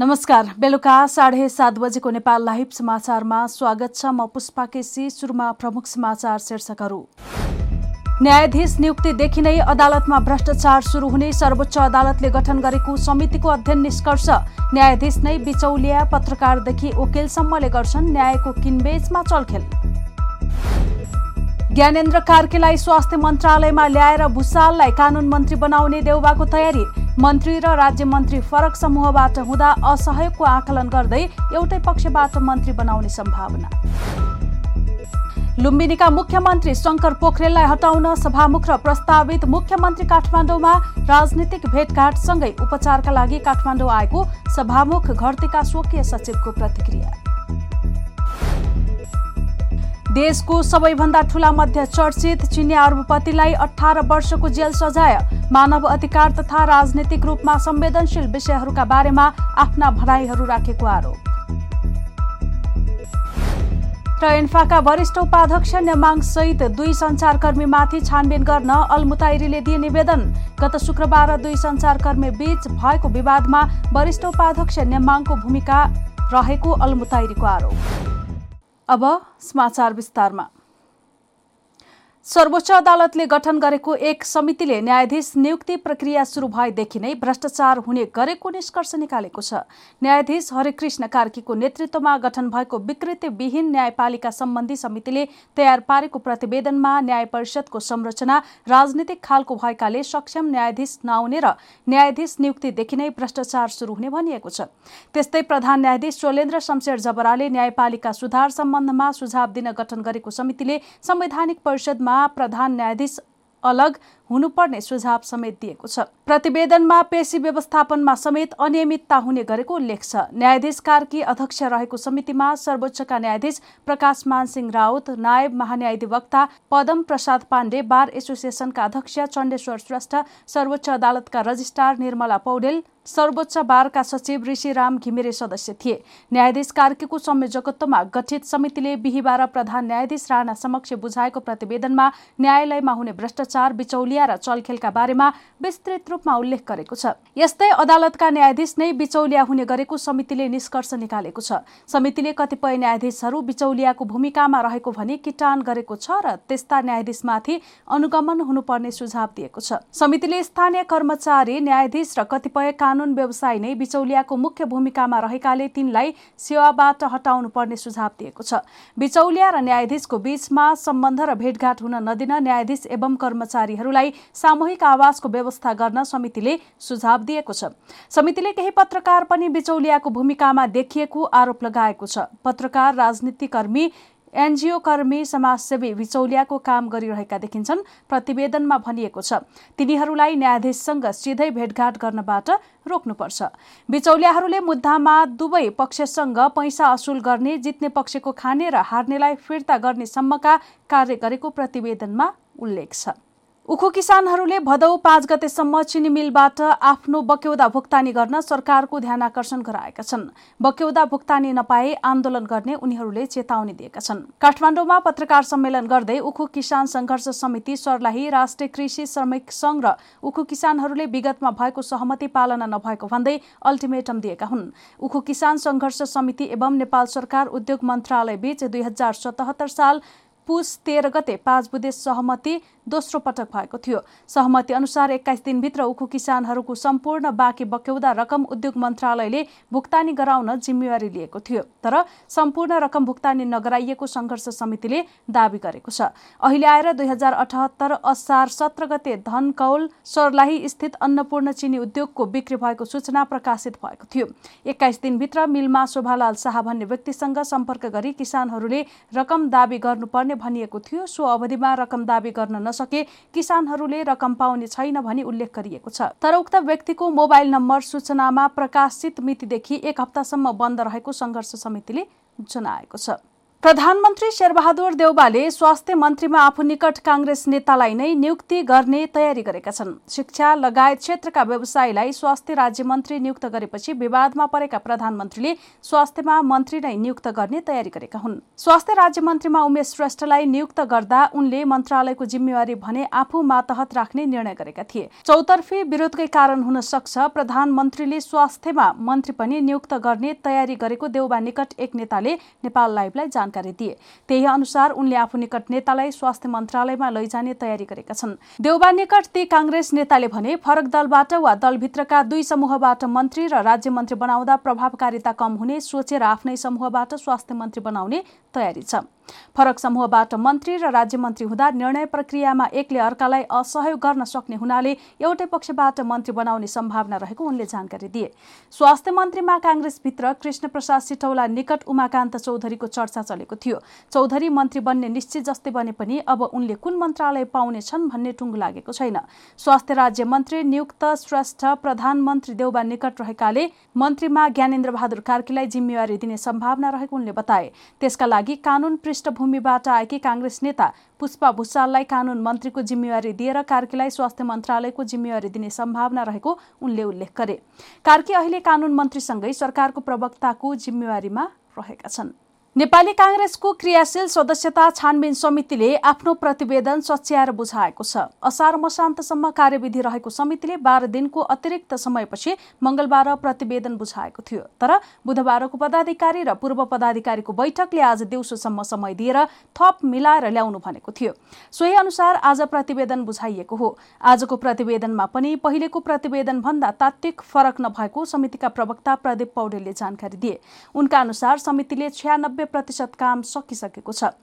नमस्कार। बेलुका साढे सात बजेको नेपाल लाइभ समाचारमा स्वागत छ म पुष्पा केसी। सुरुमा प्रमुख समाचार शीर्षकहरू। न्यायाधीश नियुक्तिदेखि नै अदालतमा भ्रष्टाचार सुरु हुने सर्वोच्च अदालतले गठन गरेको समितिको अध्ययन निष्कर्ष। न्यायाधीश नै बिचौलिया पत्रकारदेखि वकिलसम्मले गर्छन् न्यायको किनबेचमा चलखेल। ज्ञानेन्द्र कार्कीलाई स्वास्थ्य मन्त्रालयमा ल्याएर भूषाललाई कानून मन्त्री बनाउने देउबाको तयारी। मन्त्री र राज्य मन्त्री फरक समूहबाट हुँदा असहयोगको आकलन गर्दै एउटै पक्षबाट मन्त्री बनाउने सम्भावना। लुम्बिनीका मुख्यमन्त्री शङ्कर पोखरेललाई हटाउन सभामुख र प्रस्तावित मुख्यमन्त्री काठमाडौँमा राजनीतिक भेटघाटसँगै उपचारका लागि काठमाडौँ आएको सभामुख घरतीका स्वकीय सचिवको प्रतिक्रिया। देशको सबैभन्दा ठूला मध्य चर्चित चिनिया अरबपतिलाई अठार वर्षको जेल सजाय मानव अधिकार तथा राजनीतिक रूपमा संवेदनशील विषयहरूका बारेमा आफ्ना भनाइहरू राखेको आरोप। र इन्फाका वरिष्ठ उपाध्यक्ष नेमाङ सहित दुई सञ्चारकर्मीमाथि छानबिन गर्न अलमुताइरीले दिए निवेदन। गत शुक्रबार दुई सञ्चारकर्मी बीच भएको विवादमा वरिष्ठ उपाध्यक्ष नेमाङको भूमिका रहेको अलमुताइरीको आरोप। अब समाचार विस्तारमा। सर्वोच्च अदालतले गठन गरेको एक समितिले न्यायाधीश नियुक्ति प्रक्रिया सुरु भएदेखि नै भ्रष्टाचार हुने गरेको निष्कर्ष निकालेको छ। न्यायाधीश हरिकृष्ण कार्कीको नेतृत्वमा गठन भएको विकृतिविहीन न्यायपालिका सम्बन्धी समितिले तयार पारेको प्रतिवेदनमा न्याय परिषदको संरचना राजनीतिक खालको भएकाले सक्षम न्यायाधीश नआउने र न्यायाधीश नियुक्तिदेखि नै भ्रष्टाचार सुरु हुने भनिएको छ। त्यस्तै प्रधान न्यायाधीश चोलेन्द्र शमशेर जबराले न्यायपालिका सुधार सम्बन्धमा सुझाव दिन गठन गरेको समितिले संवैधानिक परिषदमा प्रधान न्यायाधीश अलग हुनुपर्ने सुझाव समेत दिएको छ। प्रतिवेदनमा पेशी व्यवस्थापनमा समेत अनियमितता हुने गरेको उल्लेख छ। न्यायाधीश कार्की अध्यक्ष रहेको समितिमा सर्वोच्चका न्यायाधीश प्रकाश मानसिंह राउत नायब महान्यायाधिवक्ता पदम प्रसाद पाण्डे बार एसोसिएसनका अध्यक्ष चण्डेश्वर श्रेष्ठ सर्वोच्च अदालतका रजिस्ट्रार निर्मला पौडेल सर्वोच्च बारका सचिव ऋषिराम घिमिरे सदस्य थिए। न्यायाधीश कार्कीको संयोजकत्वमा गठित समितिले बिहिबार प्रधान न्यायाधीश राणा समक्ष बुझाएको प्रतिवेदनमा न्यायालयमा हुने भ्रष्टाचार बिचौलिया प्रक्रिया र चलखेलका बारेमा विस्तृत रूपमा उल्लेख गरेको छ। यस्तै अदालतका न्यायाधीश नै बिचौलिया हुने गरेको समितिले निष्कर्ष निकालेको छ। समितिले कतिपय न्यायाधीशहरू बिचौलियाको भूमिकामा रहेको भनी किटान गरेको छ र त्यस्ता न्यायाधीशमाथि अनुगमन हुनुपर्ने सुझाव दिएको छ। समितिले स्थानीय कर्मचारी न्यायाधीश र कतिपय कानून व्यवसायी नै बिचौलियाको मुख्य भूमिकामा रहेकाले तिनलाई सेवाबाट हटाउनु पर्ने सुझाव दिएको छ। बिचौलिया र न्यायाधीशको बीचमा सम्बन्ध र भेटघाट हुन नदिन न्यायाधीश एवं कर्मचारीहरूलाई सामूहिक आवासको व्यवस्था गर्न समितिले सुझाव दिएको छ। समितिले केही पत्रकार पनि बिचौलियाको भूमिकामा देखिएको आरोप लगाएको छ। पत्रकार राजनीतिकर्मी एनजिओ कर्मी समाजसेवी बिचौलियाको काम गरिरहेका देखिन्छन् प्रतिवेदनमा भनिएको छ। तिनीहरूलाई न्यायाधीशसँग सिधै भेटघाट गर्नबाट रोक्नुपर्छ। बिचौलियाहरूले मुद्दामा दुवै पक्षसँग पैसा असुल गर्ने जित्ने पक्षको खाने र हार्नेलाई फिर्ता गर्ने सम्मका कार्य गरेको प्रतिवेदनमा उल्लेख छ। उखु किसानहरूले भदौ पाँच गतेसम्म चिनी मिलबाट आफ्नो बक्यौदा भुक्तानी गर्न सरकारको ध्यान आकर्षण गराएका छन्। बक्यौदा भुक्तानी नपाए आन्दोलन गर्ने उनीहरूले चेतावनी दिएका छन्। काठमाडौँमा पत्रकार सम्मेलन गर्दै उखु किसान संघर्ष समिति सर्लाही राष्ट्रिय कृषि श्रमिक संघ र उखु किसानहरूले विगतमा भएको सहमति पालना नभएको भन्दै अल्टिमेटम दिएका हुन्। उखु किसान संघर्ष समिति एवं नेपाल सरकार उद्योग मन्त्रालय बीच दुई हजार सतहत्तर साल पुस तेह्र गते पाँच बुधे सहमति दोस्रो पटक भएको थियो। सहमति अनुसार एक्काइस दिनभित्र उखु किसानहरूको सम्पूर्ण बाँकी बक्यौदा रकम उद्योग मन्त्रालयले भुक्तानी गराउन जिम्मेवारी लिएको थियो तर सम्पूर्ण रकम भुक्तानी नगराइएको संघर्ष समितिले दावी गरेको छ। अहिले आएर दुई हजार अठहत्तर असार सत्र गते धनकौल सर्लाही स्थित अन्नपूर्ण चिनी उद्योगको बिक्री भएको सूचना प्रकाशित भएको थियो। एक्काइस दिनभित्र मिलमा शोभालाल शाह भन्ने व्यक्तिसँग सम्पर्क गरी किसानहरूले रकम दावी गर्नुपर्ने भनिएको थियो सो अवधिमा रकम दावी गर्न नसके किसानहरूले रकम पाउने छैन भनी उल्लेख गरिएको छ। तर उक्त व्यक्तिको मोबाइल नम्बर सूचनामा प्रकाशित मितिदेखि एक हप्तासम्म बन्द रहेको संघर्ष समितिले जनाएको छ। प्रधानमन्त्री शेरबहादुर देउबाले स्वास्थ्य मन्त्रीमा आफू निकट काङ्ग्रेस नेतालाई नै नियुक्ति गर्ने तयारी गरेका छन्। शिक्षा लगायत क्षेत्रका व्यवसायीलाई स्वास्थ्य राज्य मन्त्री नियुक्त गरेपछि विवादमा परेका प्रधानमन्त्रीले स्वास्थ्यमा मन्त्री नै नियुक्त गर्ने तयारी गरेका हुन्। स्वास्थ्य राज्य मन्त्रीमा उमेश श्रेष्ठलाई नियुक्त गर्दा उनले मन्त्रालयको जिम्मेवारी भने आफू मातहत राख्ने निर्णय गरेका थिए। चौतर्फी विरोधकै कारण हुन सक्छ प्रधानमन्त्रीले स्वास्थ्यमा मन्त्री पनि नियुक्त गर्ने तयारी गरेको देउबा निकट एक नेताले नेपाल लाइभलाई जान जानकारी दिए। त्यही अनुसार उनले आफू निकट नेतालाई स्वास्थ्य मन्त्रालयमा लैजाने तयारी गरेका छन्। देउबा निकट ती काङ्ग्रेस नेताले भने फरक दलबाट वा दलभित्रका दुई समूहबाट मन्त्री र राज्य मन्त्री बनाउँदा प्रभावकारिता कम हुने सोचेर आफ्नै समूहबाट स्वास्थ्य मन्त्री बनाउने तयारी छ। फरक समूहबाट मन्त्री र राज्य मन्त्री हुँदा निर्णय प्रक्रियामा एकले अर्कालाई असहयोग गर्न सक्ने हुनाले एउटै पक्षबाट मन्त्री बनाउने सम्भावना रहेको उनले जानकारी दिए। स्वास्थ्य मन्त्रीमा काङ्ग्रेसभित्र कृष्ण प्रसाद सिटौला निकट उमाकान्त चौधरीको चर्चा चलेको थियो। चौधरी मन्त्री बन्ने निश्चित जस्तै बने पनि अब उनले कुन मन्त्रालय पाउनेछन् भन्ने टुङ्गो लागेको छैन। स्वास्थ्य राज्य मन्त्री नियुक्त श्रेष्ठ प्रधानमन्त्री देउबा निकट रहेकाले मन्त्रीमा ज्ञानेन्द्र बहादुर कार्कीलाई जिम्मेवारी दिने सम्भावना रहेको उनले बताए। त्यसका कानून पृष्ठभूमिबाट आएकी काङ्ग्रेस नेता पुष्पा भूषाललाई कानून मन्त्रीको जिम्मेवारी दिएर कार्कीलाई स्वास्थ्य मन्त्रालयको जिम्मेवारी दिने सम्भावना रहेको उनले उल्लेख गरे। कार्की अहिले कानून मन्त्रीसँगै सरकारको प्रवक्ताको जिम्मेवारीमा रहेका छन्। नेपाली काङ्ग्रेसको क्रियाशील सदस्यता छानबिन समितिले आफ्नो प्रतिवेदन सच्याएर बुझाएको छ। असार मसान्तसम्म कार्यविधि रहेको समितिले बाह्र दिनको अतिरिक्त समयपछि मंगलबार प्रतिवेदन बुझाएको थियो। तर बुधबारको पदाधिकारी र पूर्व पदाधिकारीको बैठकले आज दिउँसोसम्म समय दिएर थप मिलाएर ल्याउनु भनेको थियो। सोही अनुसार आज प्रतिवेदन बुझाइएको हो। आजको प्रतिवेदनमा पनि पहिलेको प्रतिवेदन भन्दा तात्विक फरक नभएको समितिका प्रवक्ता प्रदीप पौडेलले जानकारी दिए। उनका अनुसार समितिले छ्यानब्बे नब्बे प्रतिशत काम सकिसकेको छ।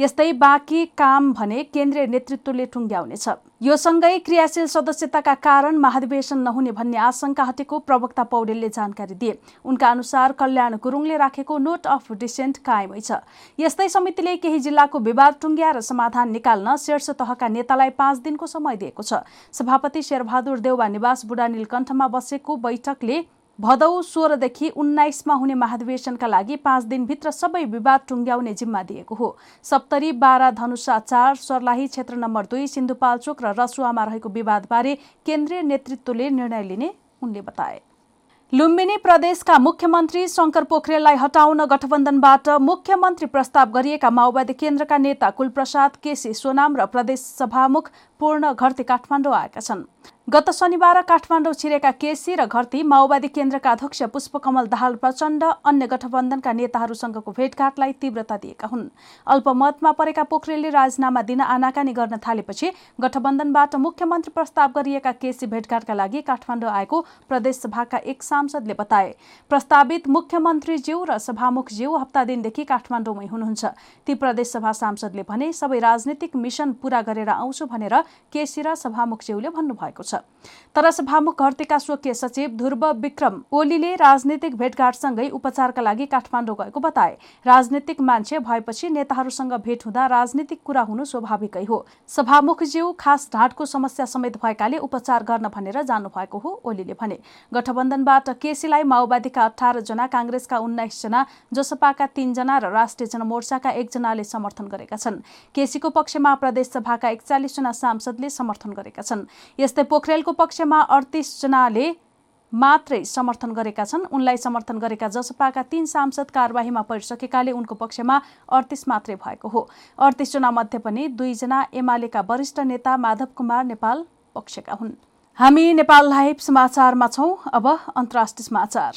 यस्तै बाँकी काम भने केन्द्रीय नेतृत्वले टुङ्ग्याउनेछ यो सँगै क्रियाशील सदस्यताका कारण महाधिवेशन नहुने भन्ने आशंका हटेको प्रवक्ता पौडेलले जानकारी दिए। उनका अनुसार कल्याण गुरुङले राखेको नोट अफ डिसेन्ट कायमै छ। यस्तै समितिले केही जिल्लाको विवाद टुङ्ग्याएर समाधान निकाल्न शीर्ष तहका नेतालाई पाँच दिनको समय दिएको छ। सभापति शेरबहादुर देउवा निवास बुढा नीलकण्ठमा बसेको बैठकले भदौ सोह्रदेखि उन्नाइसमा हुने महाधिवेशनका लागि पाँच दिनभित्र सबै विवाद टुङ्ग्याउने जिम्मा दिएको हो। सप्तरी बाह्र धनुषा चार सर्लाही क्षेत्र नम्बर दुई सिन्धुपाल्चोक र रसुवामा रहेको विवादबारे केन्द्रीय नेतृत्वले निर्णय लिने उनले बताए। लुम्बिनी प्रदेशका मुख्यमन्त्री शङ्कर पोखरेललाई हटाउन गठबन्धनबाट मुख्यमन्त्री प्रस्ताव गरिएका माओवादी केन्द्रका नेता कुलप्रसाद केसी सोनाम र प्रदेश सभामुख पूर्ण घरती काठमाडौँ आएका छन्। गत शनिबार काठमाडौँ छिरेका केसी र घरती माओवादी केन्द्रका अध्यक्ष पुष्पकमल दाहाल प्रचण्ड अन्य गठबन्धनका नेताहरूसँगको भेटघाटलाई तीव्रता दिएका हुन्। अल्पमतमा परेका पोखरेलले राजीनामा दिन आनाकानी गर्न थालेपछि गठबन्धनबाट मुख्यमन्त्री प्रस्ताव गरिएका केसी भेटघाटका लागि काठमाडौँ आएको प्रदेश सभाका एक सांसदले बताए। प्रस्तावित मुख्यमन्त्रीज्यू र सभामुखज्यू हप्ता दिनदेखि काठमाडौँमै हुनुहुन्छ। ती प्रदेश सभा सांसदले भने सबै राजनीतिक मिशन पूरा गरेर आउँछु भनेर केसी र सभामुखज्यूले भन्नुभएको छ। तर सभामुख घरतेका स्वकीय सचिव ध्रुव विक्रम ओलीले राजनीतिक भेटघाटसँगै उपचारका लागि काठमाडौँ गएको बताए। राजनीतिक मान्छे भएपछि नेताहरूसँग भेट हुँदा राजनीतिक कुरा हुनु स्वाभाविकै हो। सभामुखज्यू खास ढाँटको समस्या समेत भएकाले उपचार गर्न भनेर जानुभएको हो ओलीले भने। गठबन्धनबाट केसीलाई माओवादीका अठार जना काङ्ग्रेसका उन्नाइस जना जोसपाका तीनजना र राष्ट्रिय जनमोर्चाका एकजनाले समर्थन गरेका छन्। केसीको पक्षमा प्रदेश सभाका एकचालिसजना सांसदले समर्थन गरेका छन्। यस्तै पोखरेलको पक्षमा अडतिसजनाले मात्रै समर्थन गरेका छन्। उनलाई समर्थन गरेका जसपाका तीन सांसद कार्यवाहीमा परिसकेकाले उनको पक्षमा अडतिस मात्रै भएको हो। अडतिसजना मध्ये पनि दुईजना एमालेका वरिष्ठ नेता माधव कुमार नेपाल पक्षका हुन्। हामी नेपाल लाइभ समाचारमा छौँ। अब अन्तर्राष्ट्रिय समाचार।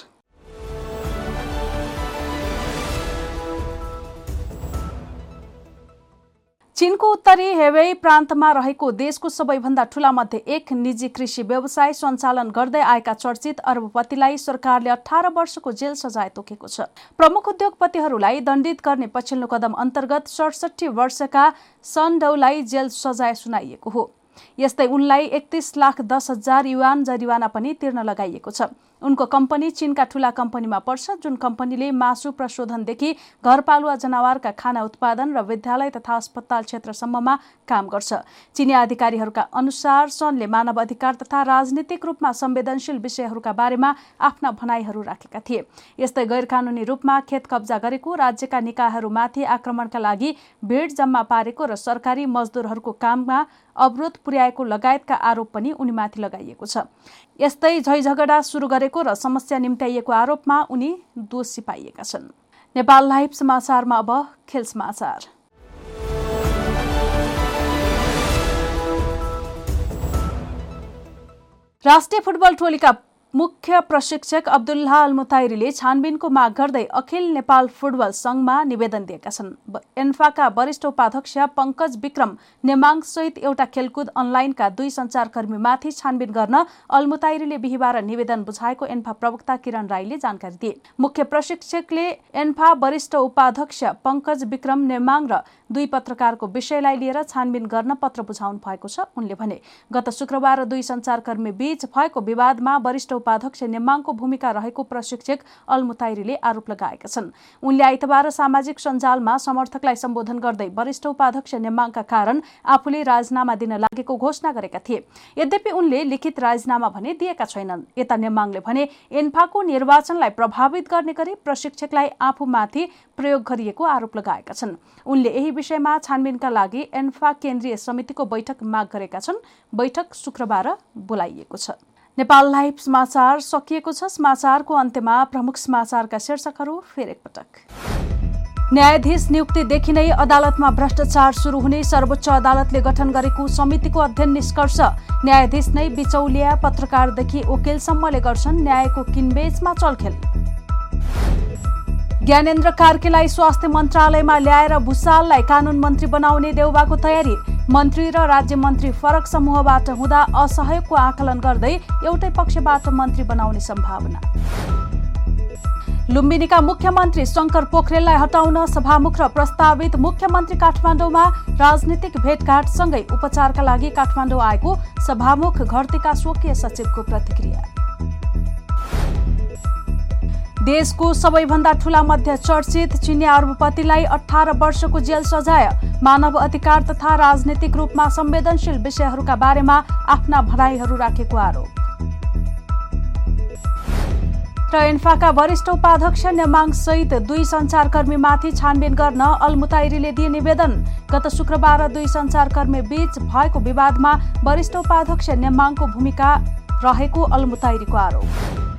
चीनको उत्तरी हेवेई प्रान्तमा रहेको देशको सबैभन्दा ठूला मध्ये एक निजी कृषि व्यवसाय सञ्चालन गर्दै आएका चर्चित अरबपतिलाई सरकारले अठार वर्षको जेल सजाय तोकेको छ। प्रमुख उद्योगपतिहरूलाई दण्डित गर्ने पछिल्लो कदम अन्तर्गत सडसठी वर्षका सनडौलाई जेल सजाय सुनाइएको हो। यस्तै उनलाई एकतिस लाख दस हजार युवान जरिवाना पनि तिर्न लगाइएको छ। उनको कम्पनी चीनका ठूला कम्पनीमा पर्छ जुन कम्पनीले मासु प्रशोधनदेखि घरपालुवा जनावरका खाना उत्पादन र विद्यालय तथा अस्पताल क्षेत्रसम्ममा काम गर्छ। चिनी अधिकारीहरूका अनुसार सनले मानव अधिकार तथा राजनीतिक रूपमा संवेदनशील विषयहरूका बारेमा आफ्ना भनाइहरू राखेका थिए। यस्तै गैर कानुनी रूपमा खेत कब्जा गरेको राज्यका निकायहरूमाथि आक्रमणका लागि भिड जम्मा पारेको र सरकारी मजदुरहरूको काममा अवरोध पुर्याएको लगायतका आरोप पनि उनीमाथि लगाइएको छ। यस्तै झैझगडा सुरु गरेको र समस्या निम्त्याइएको आरोपमा उनी दोषी पाइएका छन्। नेपाल लाइभ समाचारमा अब खेल समाचार। राष्ट्रिय फुटबल टोलीका मुख्य प्रशिक्षक अब्दुल्लाह अल छानबिनको माग गर्दै अखिल नेपाल फुटबल संघमा निवेदन दिएका छन्। एन्फाका वरिष्ठ उपाध्यक्ष पङ्कज विक्रम नेमाङसहित एउटा खेलकुद अनलाइनका दुई सञ्चारकर्मीमाथि छानबिन गर्न अल्मुताइरीले बिहिबार निवेदन बुझाएको एन्फा प्रवक्ता किरण राईले जानकारी दिए। मुख्य प्रशिक्षकले एन्फा वरिष्ठ उपाध्यक्ष पङ्कज विक्रम नेमाङ र दुई पत्रकारको विषयलाई लिएर छानबिन गर्न पत्र बुझाउनु भएको छ। उनले भने गत शुक्रबार दुई सञ्चारकर्मी बीच भएको विवादमा वरिष्ठ उपाध्यक्ष नेमाङको भूमिका रहेको प्रशिक्षक अल्मुताइरीले आरोप लगाएका छन्। उनले आइतबार सामाजिक सञ्जालमा समर्थकलाई सम्बोधन गर्दै वरिष्ठ उपाध्यक्ष नेमाङका कारण आफूले राजीनामा दिन लागेको घोषणा गरेका थिए। यद्यपि उनले लिखित राजीनामा भने दिएका छैनन्। यता नेमाङले भने एन्फाको निर्वाचनलाई प्रभावित गर्ने गरी प्रशिक्षकलाई आफूमाथि प्रयोग गरिएको आरोप लगाएका छन्। उनले यही विषयमा छानबिनका लागि एन्फा केन्द्रीय समितिको बैठक माग गरेका छन्। बैठक शुक्रबार बोलाइएको छ। नेपाल लाइभ समाचार सकिएको छ। समाचारको अन्त्यमा प्रमुख समाचारका शीर्षकहरू फेरि एकपटक। न्यायाधीश नियुक्तिदेखि नै अदालतमा भ्रष्टाचार सुरु हुने सर्वोच्च अदालतले गठन गरेको समितिको अध्ययन निष्कर्ष। न्यायाधीश नै बिचौलिया पत्रकारदेखि वकिलसम्मले गर्छन् न्यायको किनबेचमा चलखेल। ज्ञानेन्द्र कार्कीलाई स्वास्थ्य मन्त्रालयमा ल्याएर भूषाललाई कानून मन्त्री बनाउने देउबाको तयारी। मन्त्री र राज्य मन्त्री फरक समूहबाट हुँदा असहयोगको आकलन गर्दै एउटै पक्षबाट मन्त्री बनाउने सम्भावना। लुम्बिनीका मुख्यमन्त्री शङ्कर पोखरेललाई हटाउन सभामुख र प्रस्तावित मुख्यमन्त्री काठमाडौँमा राजनीतिक भेटघाटसँगै उपचारका लागि काठमाडौँ आएको सभामुख घरतीका स्वकीय सचिवको प्रतिक्रिया। देशको सबैभन्दा ठूला मध्य चर्चित चिनिया अरबपतिलाई अठार वर्षको जेल सजाय मानव अधिकार तथा राजनीतिक रूपमा संवेदनशील विषयहरूका बारेमा आफ्ना भनाइहरू राखेको आरोप। र इन्फाका वरिष्ठ उपाध्यक्ष नेमाङ सहित दुई सञ्चारकर्मीमाथि छानबिन गर्न अलमुताइरीले दिए निवेदन। गत शुक्रबार दुई सञ्चारकर्मी बीच भएको विवादमा वरिष्ठ उपाध्यक्ष नेमाङको भूमिका रहेको अलमुताइरीको आरोप।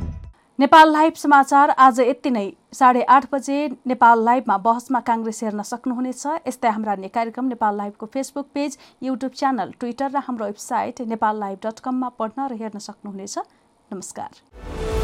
नेपाल लाइभ समाचार आज यति नै। साढे आठ बजे नेपाल लाइभमा बहसमा काङ्ग्रेस हेर्न सक्नुहुनेछ। यस्तै हाम्रा अन्य कार्यक्रम Nepal लाइभको Facebook page YouTube channel Twitter र हाम्रो वेबसाइट नेपाल लाइभ डट कममा पढ्न र हेर्न सक्नुहुनेछ। नमस्कार।